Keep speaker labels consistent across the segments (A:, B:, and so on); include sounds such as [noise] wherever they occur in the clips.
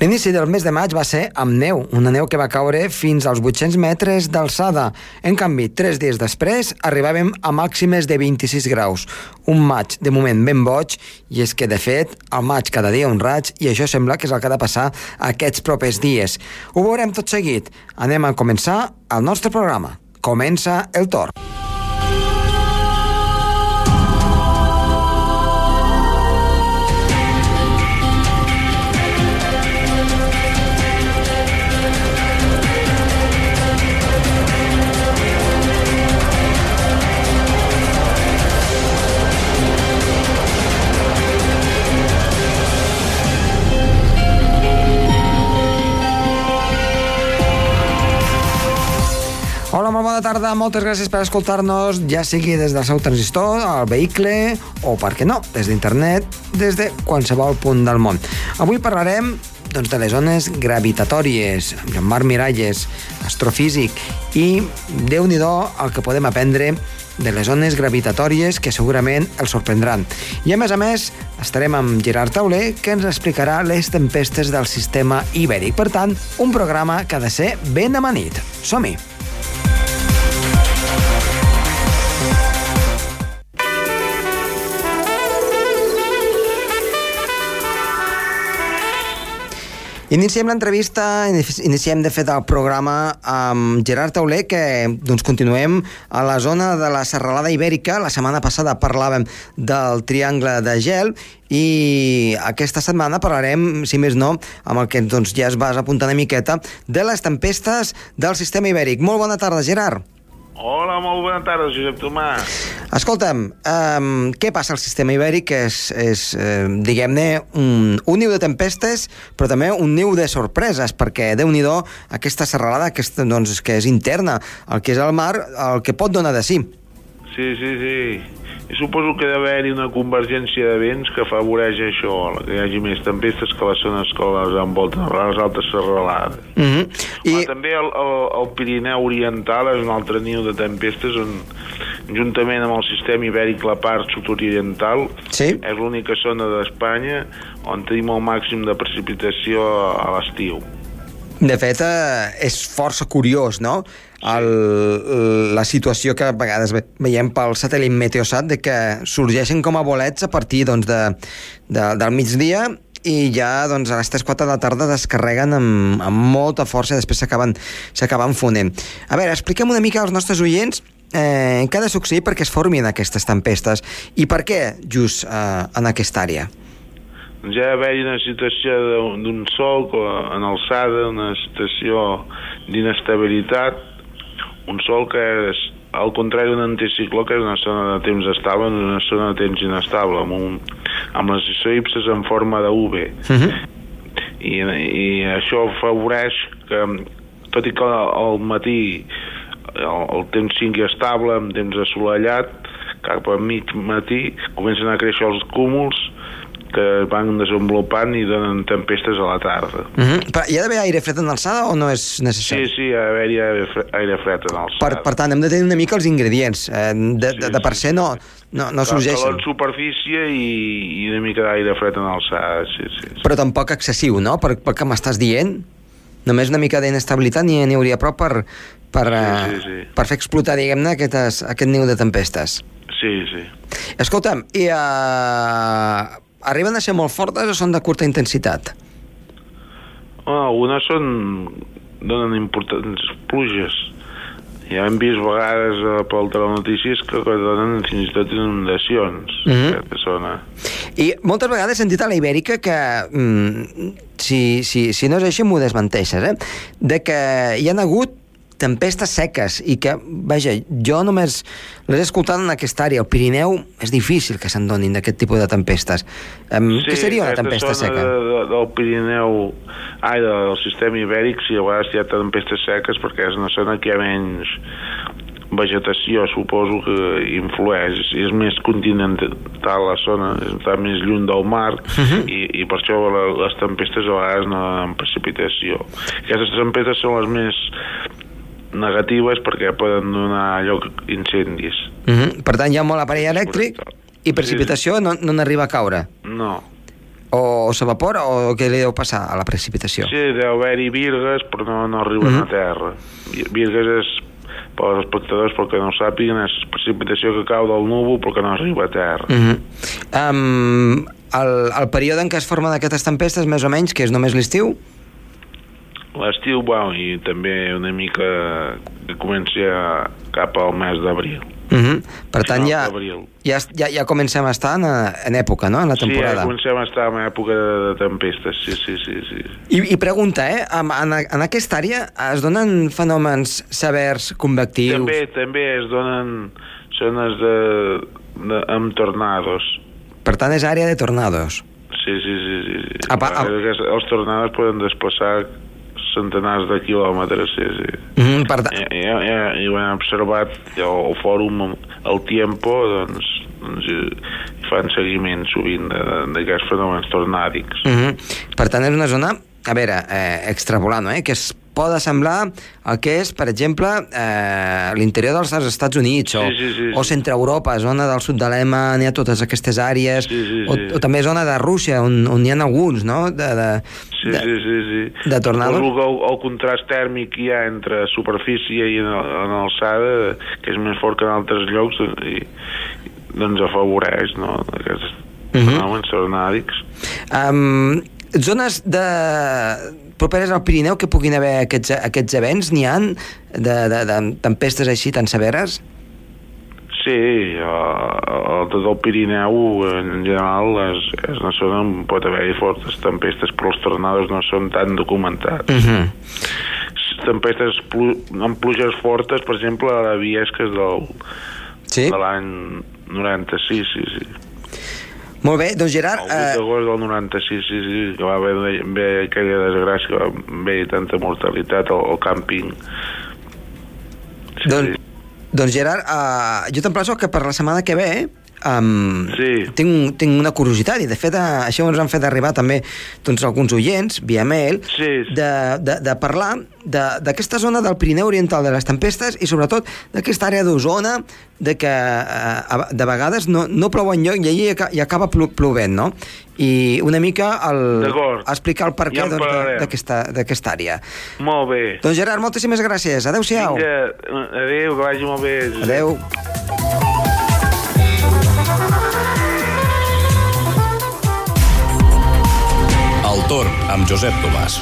A: L'inici del mes de maig va ser amb neu, una neu que va caure fins als 800 metres d'alçada. En canvi, tres dies després arribàvem a màximes de 26 graus. Un maig, de moment, ben boig, i és que, de fet, al maig cada dia un raig, i això sembla que és el que ha de passar aquests propers dies. Ho veurem tot seguit. Anem a començar el nostre programa. Comença el torn. Molt bona tarda, moltes gràcies per escoltar-nos, ja sigui des del seu transistor, al vehicle, o, per què no, des d'internet, des de qualsevol punt del món. Avui parlarem doncs, de les zones gravitatòries, amb Joan-Marc Miralles, astrofísic, i déu nhi el que podem aprendre de les zones gravitatòries que segurament els sorprendran. I a més a més estarem amb Gerard Tauler que ens explicarà les tempestes del sistema ibèric. Per tant, un programa que ha de ser ben amanit. Som-hi! Iniciem l'entrevista, iniciem de fet el programa amb Gerard Tauler, que doncs, continuem a la zona de la Serralada Ibèrica. La setmana passada parlàvem del triangle de gel i aquesta setmana parlarem, si més no, amb el que doncs, ja es vas apuntar una miqueta, de les tempestes del sistema ibèric. Molt bona tarda, Gerard.
B: Hola, molt bona tarda, Josep Tomàs.
A: Escolta'm, um, què passa al sistema ibèric? És, és eh, diguem-ne, un, un niu de tempestes, però també un niu de sorpreses, perquè, déu nhi aquesta serralada que és, doncs, que és interna, el que és el mar, el que pot donar de sí.
B: Sí, sí, sí. I suposo que ha d'haver-hi una convergència de vents que afavoreix això, que hi hagi més tempestes que les zones que les envolten, les altes serralades.
A: Mm -hmm.
B: I... Home, també el, el, el Pirineu Oriental és un altre niu de tempestes on, juntament amb el sistema ibèric, la part sud-oriental,
A: sí?
B: és l'única zona d'Espanya on tenim el màxim de precipitació a l'estiu.
A: De fet, eh, és força curiós, no?, el, la situació que a vegades veiem pel satèl·lit Meteosat de que sorgeixen com a bolets a partir doncs, de, de, del migdia i ja doncs, a les 3-4 de la tarda descarreguen amb, amb molta força i després s'acaben fonent. A veure, expliquem una mica als nostres oients eh, què ha de succeir perquè es formin aquestes tempestes i per què just eh, en aquesta àrea.
B: Doncs ja haver una situació d'un sol en alçada, una situació d'inestabilitat un sol que és al contrari d'un anticicló que és una zona de temps estable en una zona de temps inestable amb, un, amb les elipses en forma de V uh -huh. I, i això afavoreix que tot i que al matí el, el temps sigui estable amb temps assolellat cap a mig matí comencen a créixer els cúmuls que van desenvolupant i donen tempestes a la tarda.
A: Uh mhm. -huh. Però hi ha d'haver aire fred en alçada o no és necessari?
B: Sí, sí, hi ha d'haver aire, aire fred en alçada.
A: Per, per tant, hem de tenir una mica els ingredients. Eh, de, de, de per se no, no, no sorgeixen.
B: Calor en superfície i, i una mica d'aire fred en alçada, sí, sí, sí.
A: Però tampoc excessiu, no? Per, per que m'estàs dient? Només una mica d'inestabilitat n'hi n'hi hauria prou per, per, sí, sí, eh, sí. per fer explotar, diguem-ne, aquest, aquest niu de tempestes.
B: Sí, sí.
A: Escolta'm, i uh, arriben a ser molt fortes o són de curta intensitat?
B: Oh, algunes són... donen importants pluges. Ja hem vist vegades eh, pel telenotícies que, que donen fins i tot inundacions mm -hmm. aquesta zona.
A: I moltes vegades he sentit a la Ibèrica que, mm, si, si, si no és així, m'ho desmenteixes, eh? de que hi han hagut tempestes seques i que, vaja, jo només les he escoltat en aquesta àrea. El Pirineu és difícil que se'n donin d'aquest tipus de tempestes. Um, sí, què seria una tempesta seca?
B: De, de, del Pirineu, ai, del sistema ibèric, si a vegades hi ha tempestes seques perquè és una zona que hi ha menys vegetació suposo que influeix és més continental la zona està més lluny del mar uh -huh. i, i per això les tempestes a vegades no donen precipitació aquestes tempestes són les més negatives perquè poden donar lloc a incendis.
A: Uh mhm. -huh. Per tant, hi ha molt aparell elèctric i precipitació sí, no, no a caure.
B: No.
A: O s'evapora o què li deu passar a la precipitació?
B: Sí, deu haver-hi virgues, però no, no arriben
A: Mhm.
B: a terra. Vi- Virgues és, per als espectadors, perquè no ho sàpiguen, és precipitació que cau del núvol però que no arriba a terra.
A: Uh -huh. um, el, el període en què es formen aquestes tempestes, més o menys, que és només l'estiu?
B: L'estiu, bueno, i també una mica que comença cap al mes d'abril.
A: Uh -huh. Per tant, ja, ja, ja, ja comencem a estar en, en època, no?, en la
B: Sí, ja
A: temporada.
B: comencem a estar en època de, de tempestes, sí, sí, sí. sí.
A: I, I pregunta, eh? En, en, en aquesta àrea es donen fenòmens severs convectius?
B: També, també es donen zones de, de, amb tornados.
A: Per tant, és àrea de tornados.
B: Sí, sí, sí. sí.
A: Apa, apa.
B: Els tornados poden desplaçar centenars de quilòmetres, sí, sí.
A: Mm per tant,
B: ja, ja, i ho hem observat ja, al fòrum El Tiempo, doncs, doncs i, i fan seguiment sovint d'aquests fenòmens tornàdics.
A: mm -hmm. per tant, és una zona, a veure, eh, extrapolant, eh? que es pot assemblar el que és, per exemple, eh, l'interior dels Estats Units o,
B: Sí, sí, sí,
A: o
B: sí.
A: centre Europa, zona del sud d'Alemanya, totes aquestes àrees,
B: Sí, sí,
A: o,
B: sí.
A: o també zona de Rússia, on, on hi ha alguns, no?, de, de,
B: Sí,
A: de,
B: sí, sí, sí.
A: de?
B: Suposo que el, el contrast tèrmic que hi ha entre superfície i en, en alçada, que és més fort que en altres llocs, i, doncs afavoreix no, aquests
A: Mhm.
B: fenòmens tornàdics.
A: Um, zones de properes al Pirineu que puguin haver aquests, aquests events, n'hi han de, de, de tempestes així tan severes?
B: Sí, a, a tot el Pirineu en general és, és una zona on pot haver-hi fortes tempestes, però els tornados no són tan documentats.
A: Uh -huh.
B: Tempestes plu amb pluges fortes, per exemple, a la Viesques del,
A: Sí?
B: de l'any 96, sí, sí.
A: Molt bé, doncs Gerard...
B: El 8 d'agost del 96, sí, sí, que va haver, haver aquella desgràcia, que va haver tanta mortalitat al, al càmping. Sí,
A: Doncs, doncs Gerard, uh, jo t'emplaço que per la setmana que ve um,
B: Sí.
A: tinc, tinc una curiositat i de fet uh, això ens han fet arribar també doncs, alguns oients via mail
B: Sí, sí.
A: de, de, de parlar de- d'aquesta zona del Pirineu Oriental de les tempestes i sobretot d'aquesta àrea d'Osona de que uh, de vegades no, no plou enlloc i aca- hi acaba plo plovent, no? I una mica el, explicar el per
B: Ja
A: què doncs, de- d'aquesta d'aquesta àrea.
B: Molt bé.
A: Doncs Gerard, moltíssimes gràcies. Adéu-siau.
B: Vinga, adéu, que vagi molt bé.
A: Adéu.
C: Torn amb Josep Tomàs.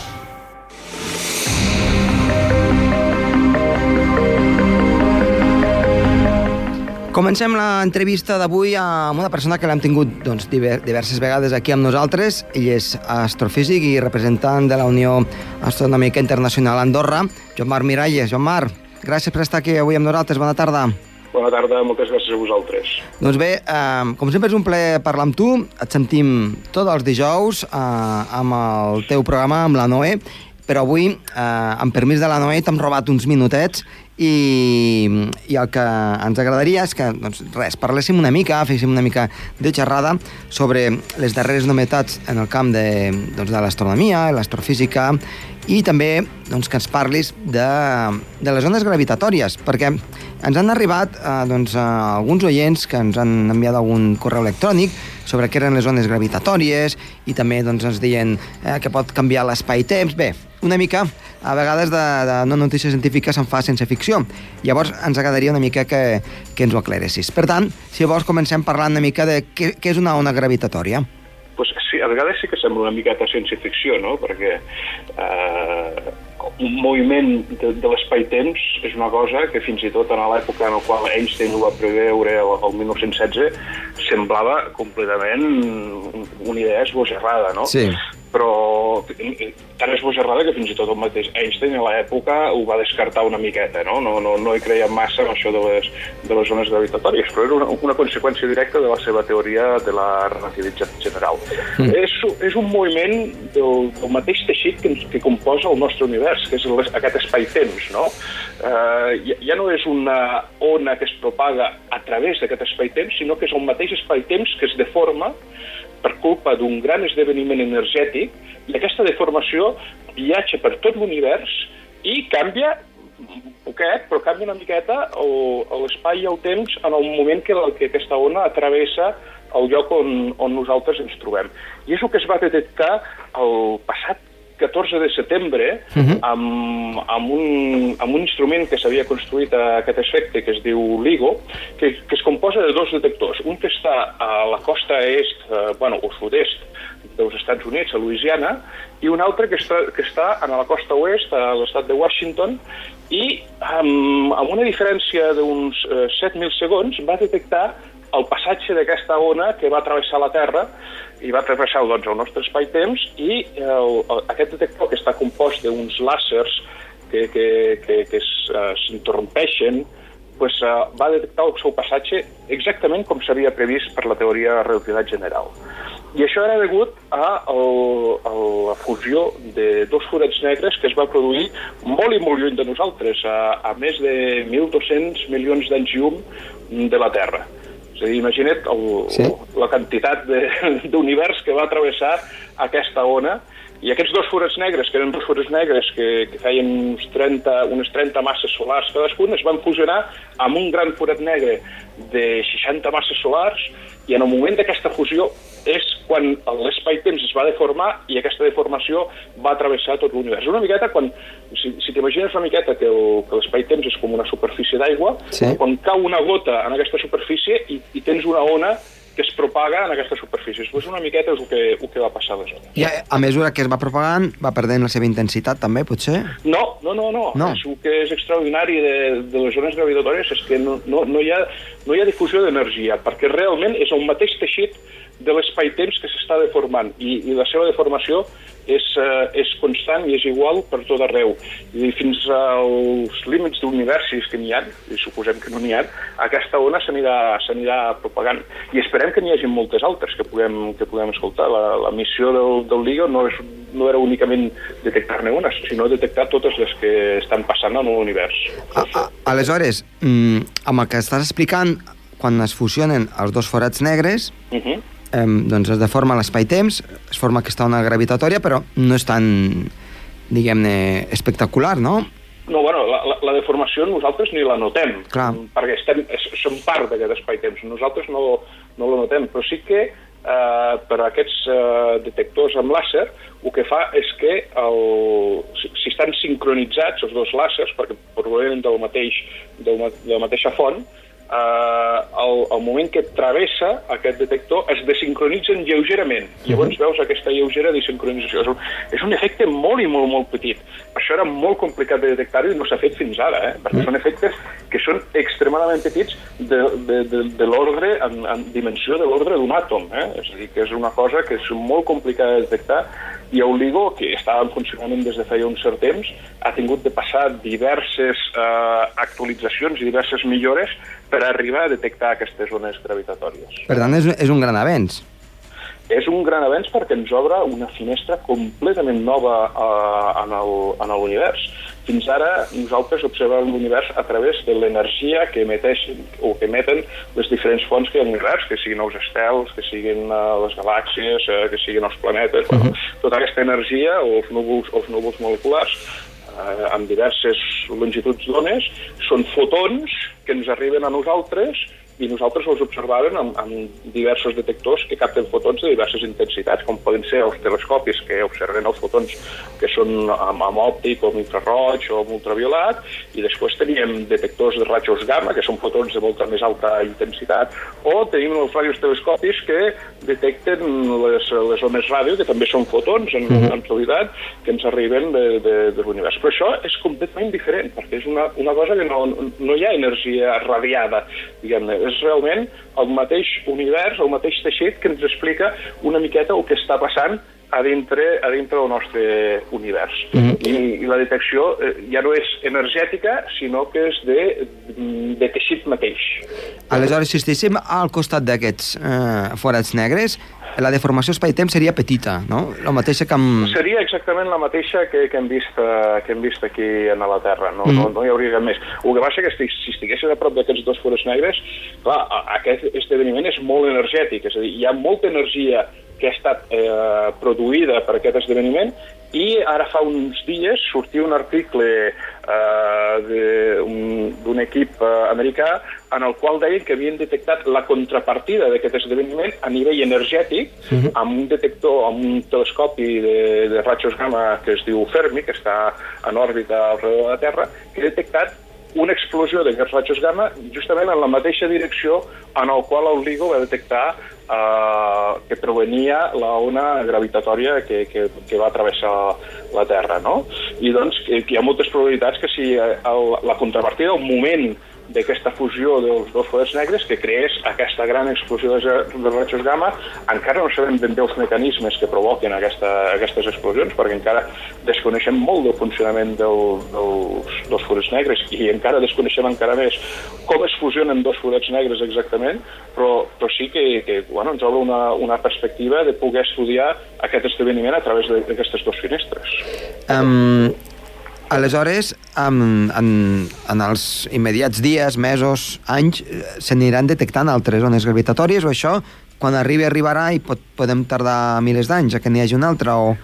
A: Comencem l'entrevista d'avui amb una persona que l'hem tingut doncs, diver- diverses vegades aquí amb nosaltres. Ell és astrofísic i representant de la Unió Astronòmica Internacional Andorra, Joan Marc Miralles. Joan Marc, gràcies per estar aquí avui amb nosaltres. Bona tarda.
D: Bona tarda, moltes gràcies a vosaltres.
A: Doncs bé, eh, com sempre és un plaer parlar amb tu. Et sentim tots els dijous eh, amb el teu programa, amb la Noé, però avui, eh, amb permís de la Noé, t'hem robat uns minutets i, i el que ens agradaria és que, doncs, res, parléssim una mica, féssim una mica de xerrada sobre les darreres novetats en el camp de, doncs, de l'astronomia, l'astrofísica, i també doncs, que ens parlis de, de les ones gravitatòries, perquè ens han arribat eh, doncs, eh, alguns oients que ens han enviat algun correu electrònic sobre què eren les ones gravitatòries i també doncs, ens deien eh, que pot canviar l'espai-temps. Bé, una mica, a vegades de, de no notícia científica se'n fa sense ficció. Llavors ens agradaria una mica que, que ens ho aclaressis. Per tant, si vols comencem parlant una mica de què, què és una ona gravitatòria.
D: Pues sí, a vegades sí que sembla una miqueta ciència-ficció, no? Perquè eh, un moviment de, de l'espai-temps és una cosa que fins i tot en l'època en la qual Einstein ho va preveure el, el 1916 semblava completament una idea esbojarrada, no?
A: Sí.
D: Però tan esbojarrada que fins i tot el mateix Einstein a l'època ho va descartar una miqueta, no? No, no, no hi creia massa en això de les, de les zones gravitatòries, però era una, una conseqüència directa de la seva teoria de la relativitat general. Mm. És, és un moviment del, del mateix teixit que, que composa el nostre univers, que és les, aquest espai-temps, no? Eh, ja, ja no és una ona que es propaga a través d'aquest espai-temps, sinó que és el mateix espai-temps que es deforma per culpa d'un gran esdeveniment energètic i aquesta deformació viatja per tot l'univers i canvia poquet, però canvia una miqueta l'espai i el temps en el moment que, que aquesta ona atravessa el lloc on, on nosaltres ens trobem. I és el que es va detectar el passat 14 de setembre uh -huh. amb, amb, un, amb un instrument que s'havia construït a aquest efecte que es diu LIGO, que, que es composa de dos detectors. Un que està a la costa est, eh, bueno, o sud-est dels Estats Units, a Louisiana, i un altre que està, que està a la costa oest, a l'estat de Washington, i amb, amb una diferència d'uns eh, 7.000 segons va detectar el passatge d'aquesta ona que va travessar la Terra i va travessar doncs, el nostre espai-temps i el, el, aquest detector que està compost d'uns làsers que, que, que, que eh, s'interrompeixen pues, uh, va detectar el seu passatge exactament com s'havia previst per la teoria de relativitat general. I això era degut a, el, a la fusió de dos forats negres que es va produir molt i molt lluny de nosaltres, a, a més de 1.200 milions d'anys llum de la Terra. És a dir, imagina't el, sí. la quantitat d'univers que va travessar aquesta ona i aquests dos forats negres, que eren dos forats negres que, que feien uns 30, unes 30 masses solars cadascun, es van fusionar amb un gran forat negre de 60 masses solars i en el moment d'aquesta fusió és quan l'espai-temps es va deformar i aquesta deformació va travessar tot l'univers. Una miqueta, quan, si, si t'imagines una miqueta que l'espai-temps és com una superfície d'aigua, sí. quan cau una gota en aquesta superfície i, i tens una ona que es propaga en aquesta superfície. Pues una miqueta és el que, el que va passar aleshores.
A: I a, a mesura que es va propagant, va perdent la seva intensitat també, potser?
D: No, no, no. no. no. És, el que és extraordinari de, de les zones gravitatòries és que no, no, no, hi, ha, no hi ha difusió d'energia, perquè realment és el mateix teixit de l'espai-temps que s'està deformant i, i la seva deformació és, uh, és constant i és igual per tot arreu. I fins als límits d'universis que n'hi ha, i suposem que no n'hi ha, aquesta ona s'anirà propagant. I esperem que n'hi hagi moltes altres que puguem, que puguem escoltar. La, la missió del, del LIGO no, és, no era únicament detectar-ne unes, sinó detectar totes les que estan passant en l'univers.
A: Aleshores, mm, amb el que estàs explicant, quan es fusionen els dos forats negres, uh mhm. -huh eh, doncs es deforma l'espai-temps, es forma aquesta ona gravitatòria, però no és tan, diguem-ne, espectacular, no?
D: No, bueno, la, la, la deformació nosaltres ni la notem,
A: Clar.
D: perquè estem, som part d'aquest espai-temps. Nosaltres no, no la notem, però sí que eh, per aquests eh, detectors amb làser el que fa és que el, si, si estan sincronitzats els dos làsers, perquè provenen del mateix, del, de la mateixa font, eh, el, el moment que travessa aquest detector es desincronitzen lleugerament. Uh -huh. Llavors veus aquesta lleugera desincronització. És un, és un efecte molt i molt, molt petit. Això era molt complicat de detectar-ho i no s'ha fet fins ara, eh? perquè uh -huh. són efectes que són extremadament petits de, de, de, de l'ordre, en, en dimensió de l'ordre d'un àtom. Eh? És a dir, que és una cosa que és molt complicada de detectar i Oligo, que estava en funcionament des de feia un cert temps, ha tingut de passar diverses eh, actualitzacions i diverses millores per arribar a detectar aquestes zones gravitatòries.
A: Per tant, és, és un gran avenç.
D: És un gran avenç perquè ens obre una finestra completament nova uh, en l'univers. Fins ara nosaltres observem l'univers a través de l'energia que emeteixen o que emeten les diferents fonts que hi ha a l'univers, que siguin els estels, que siguin uh, les galàxies, uh, que siguin els planetes, uh -huh. bueno, tota aquesta energia o els núvols, els núvols moleculars eh, amb diverses longituds d'ones, són fotons que ens arriben a nosaltres i nosaltres els observàvem amb, amb diversos detectors que capten fotons de diverses intensitats, com poden ser els telescopis que observen els fotons que són amb, amb òptic o amb infraroig o amb ultraviolat, i després teníem detectors de rajos gamma, que són fotons de molta més alta intensitat, o tenim els radiotelescopis que detecten les, les ones ràdio, que també són fotons en, uh -huh. en realitat, que ens arriben de, de, de l'univers. Però això és completament diferent, perquè és una, una cosa que no, no hi ha energia radiada, diguem-ne, és realment el mateix univers, el mateix teixit que ens explica una miqueta el que està passant a dintre, a dintre del nostre univers. Mm -hmm. I, I la detecció eh, ja no és energètica, sinó que és de, de teixit mateix.
A: Aleshores, si estiguéssim al costat d'aquests eh, forats negres, la deformació espai-temps seria petita, no? La mateixa que amb...
D: Seria exactament la mateixa que, que, hem, vist, uh, que hem vist aquí a la Terra, no, mm. no, no hi hauria cap més. El que passa que si, si estiguessin a prop d'aquests dos forats negres, clar, aquest esdeveniment és molt energètic, és a dir, hi ha molta energia que ha estat eh, produïda per aquest esdeveniment i ara fa uns dies sortia un article eh, d'un equip eh, americà en el qual deien que havien detectat la contrapartida d'aquest esdeveniment a nivell energètic amb un detector, amb un telescopi de, de rajos gamma que es diu Fermi, que està en òrbita alrededor de la Terra, que ha detectat una explosió d'aquests rajos gamma justament en la mateixa direcció en el qual el LIGO va detectar eh, provenia la ona gravitatòria que, que, que va travessar la Terra, no? I doncs que, hi ha moltes probabilitats que si el, la contrapartida, el moment d'aquesta fusió dels dos forats negres que creés aquesta gran explosió de, de rajos gamma, encara no sabem ben bé els mecanismes que provoquen aquesta, aquestes explosions, perquè encara desconeixem molt del funcionament del, dels, dels forats negres i encara desconeixem encara més com es fusionen dos forats negres exactament, però, però sí que, que bueno, ens obre una, una perspectiva de poder estudiar aquest esdeveniment a través d'aquestes dues finestres.
A: Um, aleshores, um, en, en els immediats dies, mesos, anys, eh, s'aniran detectant altres ones gravitatòries o això, quan arribi, arribarà i pot, podem tardar milers d'anys a que n'hi hagi una altra o...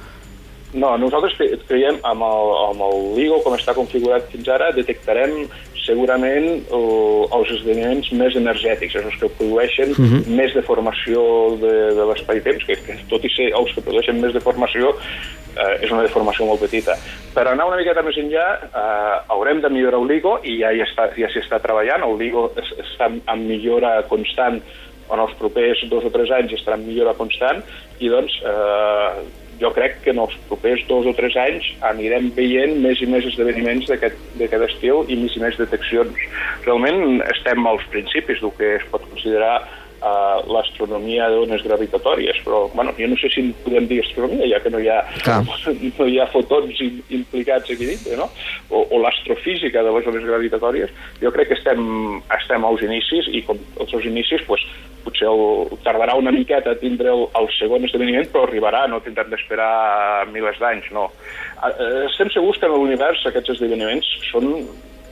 D: No, nosaltres cre- creiem amb el, amb el LIGO, com està configurat fins ara, detectarem segurament eh, els esdeveniments més energètics, els que produeixen uh -huh. més deformació de, de l'espai-temps, que, que tot i ser els que produeixen més deformació, eh, és una deformació molt petita. Per anar una miqueta més enllà, eh, haurem de millorar el LIGO, i ja, ja està- ja s'hi està treballant, el LIGO es, està en- millora constant, en els propers dos o tres anys estarà en millora constant, i doncs eh, jo crec que en els propers dos o tres anys anirem veient més i més esdeveniments d'aquest estil i més i més deteccions. Realment estem als principis del que es pot considerar uh, l'astronomia d'ones gravitatòries, però bueno, jo no sé si en podem dir astronomia, ja que no hi ha,
A: Clar. [laughs]
D: no hi ha fotons im- implicats aquí dintre, no? o, o l'astrofísica de les ones gravitatòries, jo crec que estem, estem als inicis i com els seus inicis pues, potser el, tardarà una miqueta a tindre el, el segon esdeveniment, però arribarà, no tindrem d'esperar milers d'anys, no. Estem segurs que en l'univers aquests esdeveniments són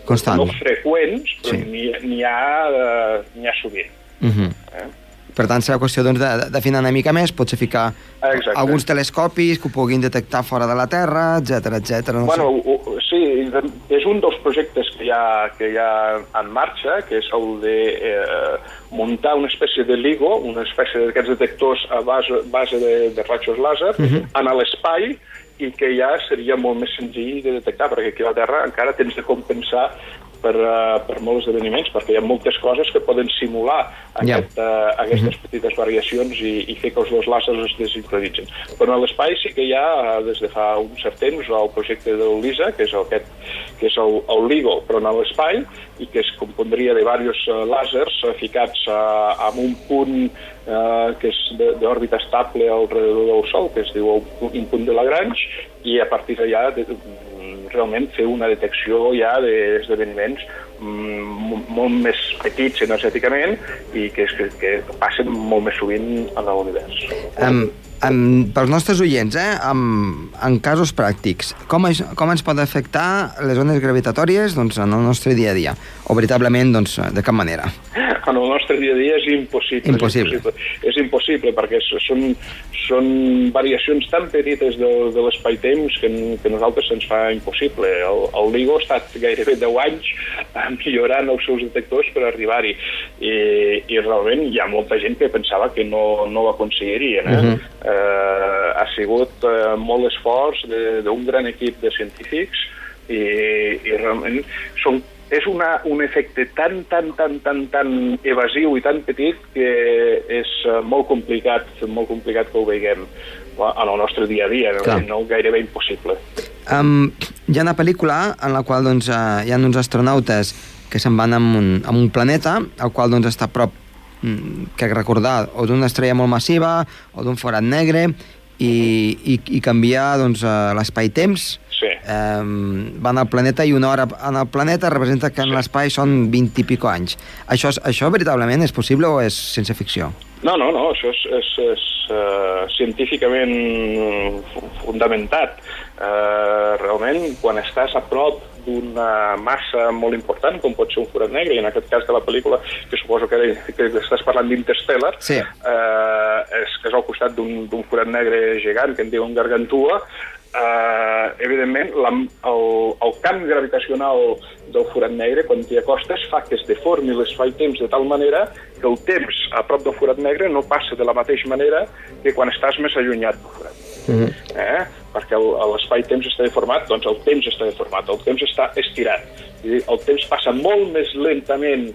A: Constant.
D: no freqüents, però
A: Sí.
D: n'hi n'hi ha, eh, ha sovint.
A: Uh -huh.
D: Eh?
A: Per tant, serà qüestió doncs, de- d'afinar una mica més, potser ficar
D: Exacte.
A: alguns telescopis que ho puguin detectar fora de la Terra, etc etc. No
D: Bueno, ho- sí, és un dels projectes que hi ha, que hi ha en marxa, que és el de eh, muntar una espècie de LIGO, una espècie d'aquests detectors a base, base de, de rajos làser, uh -huh. en l'espai, i que ja seria molt més senzill de detectar, perquè aquí a la Terra encara tens de compensar per, uh, per molts esdeveniments, perquè hi ha moltes coses que poden simular aquest, uh, aquestes petites variacions i, i fer que els dos làsers es desincronitzin. Però en l'espai sí que hi ha, eh, des de fa un cert temps, el projecte del LISA, que és, el, aquest, que és el, el LIGO, però en l'espai, i que es compondria de diversos uh, làsers uh, ficats uh, en un punt uh, que és de- d'òrbita estable alrededor del Sol, que es diu un punt de Lagrange, i a partir d'allà de, mm, realment fer una detecció ja d'esdeveniments mm, molt més petits energèticament i que, que, que passen molt més sovint en l'univers.
A: Um, um, pels nostres oients, eh, um, en casos pràctics, com, es, com ens pot afectar les ones gravitatòries doncs, en el nostre dia a dia? O veritablement, doncs, de cap manera?
D: En el nostre dia a dia és impossible.
A: Impossible.
D: És impossible, és impossible perquè són, són variacions tan petites de, de l'espai-temps que, que a nosaltres se'ns fa impossible. El, el LIGO ha estat gairebé 10 anys eh, millorant els seus detectors per arribar-hi I, i realment hi ha molta gent que pensava que no, no ho aconseguirien. Eh? Uh -huh. Eh, ha sigut eh, molt esforç de- d'un gran equip de científics i, i realment són és una, un efecte tan, tan, tan, tan, tan evasiu i tan petit que és eh, molt complicat, molt complicat que ho veiem en el nostre dia a dia, no,
A: Clar.
D: no gairebé impossible.
A: Um, hi ha una pel·lícula en la qual doncs, uh, hi ha uns astronautes que se'n van a un, a un planeta, el qual doncs, està a prop, mm, crec recordar, o d'una estrella molt massiva o d'un forat negre, i, i, i canviar doncs, uh, l'espai-temps.
D: Sí.
A: Um, van al planeta i una hora en el planeta representa que en l'espai són 20 i pico anys. Això, és- això veritablement és possible o és sense ficció?
D: No, no, no, això és, és, és uh, científicament fu- fundamentat. Uh, realment, quan estàs a prop d'una massa molt important, com pot ser un forat negre, i en aquest cas de la pel·lícula, que suposo que, que estàs parlant d'Interstellar,
A: Sí.
D: eh, és que és al costat d'un d'un forat negre gegant que en diuen Gargantua, eh, evidentment, la, el, el camp gravitacional del forat negre, quan t'hi acostes, fa que es deformi l'espai-temps de tal manera que el temps a prop del forat negre no passa de la mateixa manera que quan estàs més allunyat del forat. Mm -hmm. eh? Perquè l'espai-temps està deformat, doncs el temps està deformat, el temps està estirat. I el temps passa molt més lentament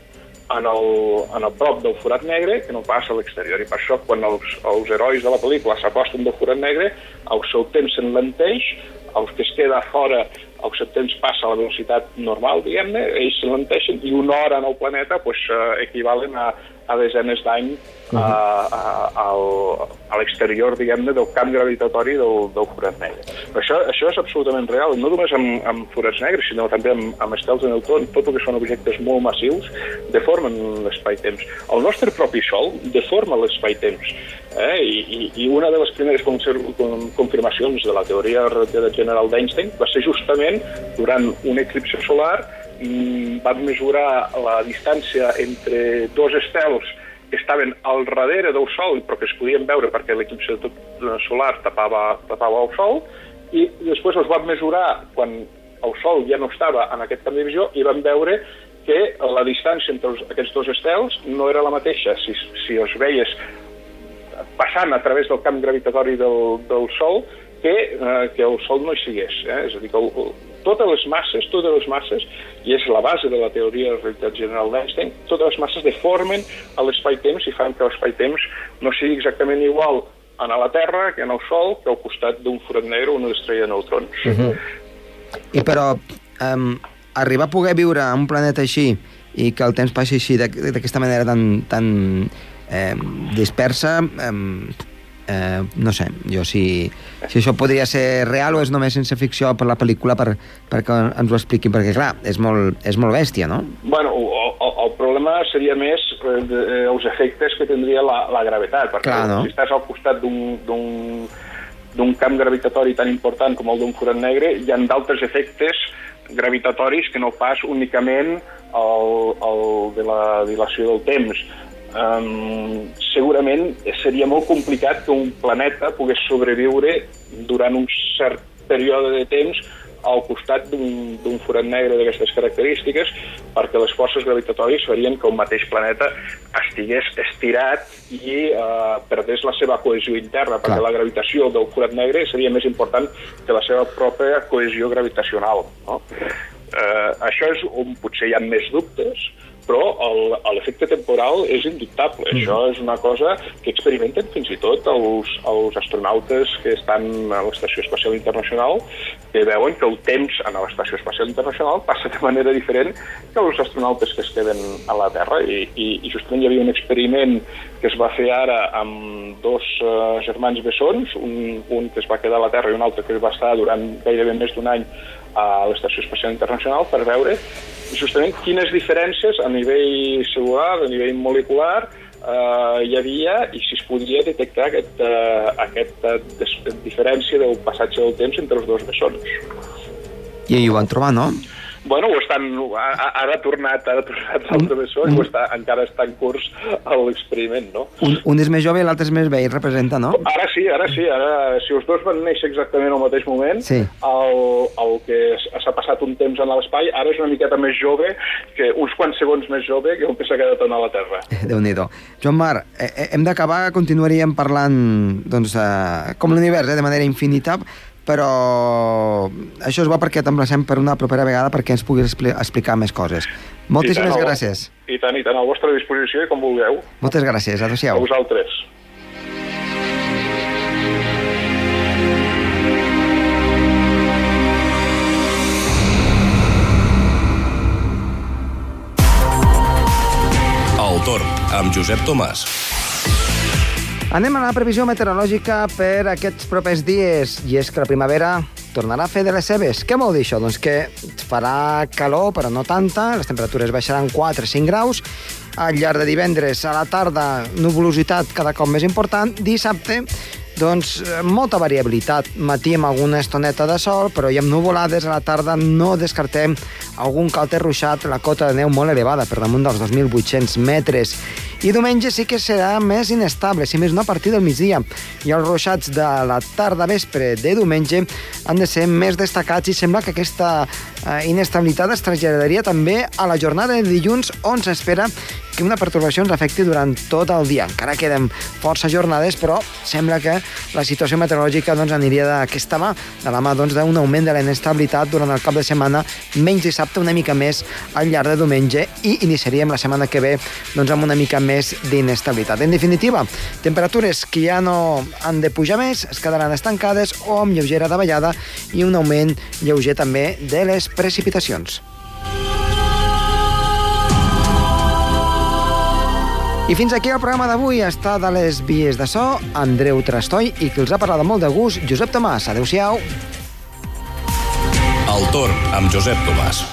D: en el, en el prop del forat negre que no passa a l'exterior. I per això, quan els, els herois de la pel·lícula s'acosten del forat negre, el seu temps s'enlenteix, els que es queda fora el seu temps passa a la velocitat normal, diguem-ne, ells s'enlenteixen i una hora en el planeta pues, eh, equivalen a, a desenes d'any uh -huh. a, a, a l'exterior, diguem-ne, del camp gravitatori del, del forat negre. Però això, això és absolutament real, no només amb, amb forats negres, sinó també amb, amb estels de neutron, tot el que són objectes molt massius, deformen l'espai-temps. El nostre propi Sol deforma l'espai-temps. Eh? I, i, I una de les primeres confirmacions de la teoria general d'Einstein va ser justament durant un eclipse solar van mesurar la distància entre dos estels que estaven al darrere del Sol, però que es podien veure perquè l'eclipse solar tapava, tapava el Sol, i després els van mesurar quan el Sol ja no estava en aquest camp de visió i van veure que la distància entre els, aquests dos estels no era la mateixa. Si, si els veies passant a través del camp gravitatori del, del Sol que, eh, que el Sol no hi sigués. Eh? És a dir, que el, totes les masses, totes les masses, i és la base de la teoria de la realitat general d'Einstein, totes les masses deformen l'espai-temps i fan que l'espai-temps no sigui exactament igual a la Terra que en el Sol que al costat d'un forat negre o una estrella de neutrons. Uh
A: -huh. I però, um, arribar a poder viure en un planeta així i que el temps passi així d'aquesta manera tan, tan eh, dispersa, eh, eh, no sé, jo si, si això podria ser real o és només sense ficció per la pel·lícula per, perquè ens ho expliquin, perquè clar, és molt, és molt bèstia, no?
D: Bueno, el, el, problema seria més eh, eh, els efectes que tindria la, la gravetat, perquè clar, no? si estàs al costat d'un d'un camp gravitatori tan important com el d'un forat negre, hi ha d'altres efectes gravitatoris que no pas únicament el, el de la dilació del temps um, segurament seria molt complicat que un planeta pogués sobreviure durant un cert període de temps al costat d'un forat negre d'aquestes característiques perquè les forces gravitatòries farien que un mateix planeta estigués estirat i eh, perdés la seva cohesió interna, perquè Clar. la gravitació del forat negre seria més important que la seva pròpia cohesió gravitacional. No? Eh, això és on potser hi ha més dubtes, però l'efecte temporal és indubtable. Mm. Això és una cosa que experimenten fins i tot els, els astronautes que estan a l'Estació Espacial Internacional, que veuen que el temps a l'Estació Espacial Internacional passa de manera diferent que els astronautes que es queden a la Terra. I, i, i justament hi havia un experiment que es va fer ara amb dos uh, germans bessons, un, un que es va quedar a la Terra i un altre que va estar durant gairebé més d'un any a l'Estació Espacial Internacional per veure justament quines diferències a nivell celular, a nivell molecular, eh, hi havia i si es podia detectar aquest, eh, aquesta diferència del passatge del temps entre els dos bessons.
A: I ho van trobar, no?
D: Bueno, ho estan, ara ha tornat, ara ha tornat l'altre bessó i està, encara està en curs l'experiment, no?
A: Un, un és més jove i l'altre és més vell, representa, no?
D: Ara sí, ara sí, ara, si els dos van néixer exactament al mateix moment, sí. el, el que s'ha passat un temps en l'espai, ara és una miqueta més jove, que uns quants segons més jove que el que s'ha quedat a la Terra.
A: déu nhi Joan Mar, eh, eh, hem d'acabar, continuaríem parlant, doncs, eh, com l'univers, eh, de manera infinita, però això és bo perquè t'emplacem per una propera vegada perquè ens puguis expli explicar més coses. Moltíssimes tant, gràcies.
D: I tant, i tant, a la vostra disposició i com vulgueu.
A: Moltes gràcies, adéu-siau.
D: A vosaltres.
C: El torn, amb Josep Tomàs.
A: Anem a la previsió meteorològica per aquests propers dies. I és que la primavera tornarà a fer de les seves. Què vol dir això? Doncs que farà calor, però no tanta, les temperatures baixaran 4-5 graus, al llarg de divendres a la tarda, nuvolositat cada cop més important, dissabte doncs molta variabilitat. Matí amb alguna estoneta de sol, però hi ha nuvolades a la tarda. No descartem algun calter ruixat, la cota de neu molt elevada, per damunt dels 2.800 metres. I diumenge sí que serà més inestable, si més no a partir del migdia. I els ruixats de la tarda vespre de diumenge han de ser més destacats i sembla que aquesta eh, inestabilitat es traslladaria també a la jornada de dilluns on s'espera que una pertorbació ens afecti durant tot el dia. Encara queden força jornades, però sembla que la situació meteorològica doncs, aniria d'aquesta mà, de la mà doncs, d'un doncs, augment de la inestabilitat durant el cap de setmana, menys dissabte, una mica més al llarg de diumenge, i iniciaríem la setmana que ve doncs, amb una mica més d'inestabilitat. En definitiva, temperatures que ja no han de pujar més, es quedaran estancades o amb lleugera davallada i un augment lleuger també de les precipitacions. I fins aquí el programa d'avui està de les vies de so, Andreu Trastoi, i qui els ha parlat molt de gust, Josep Tomàs. Adéu-siau.
C: El torn amb Josep Tomàs.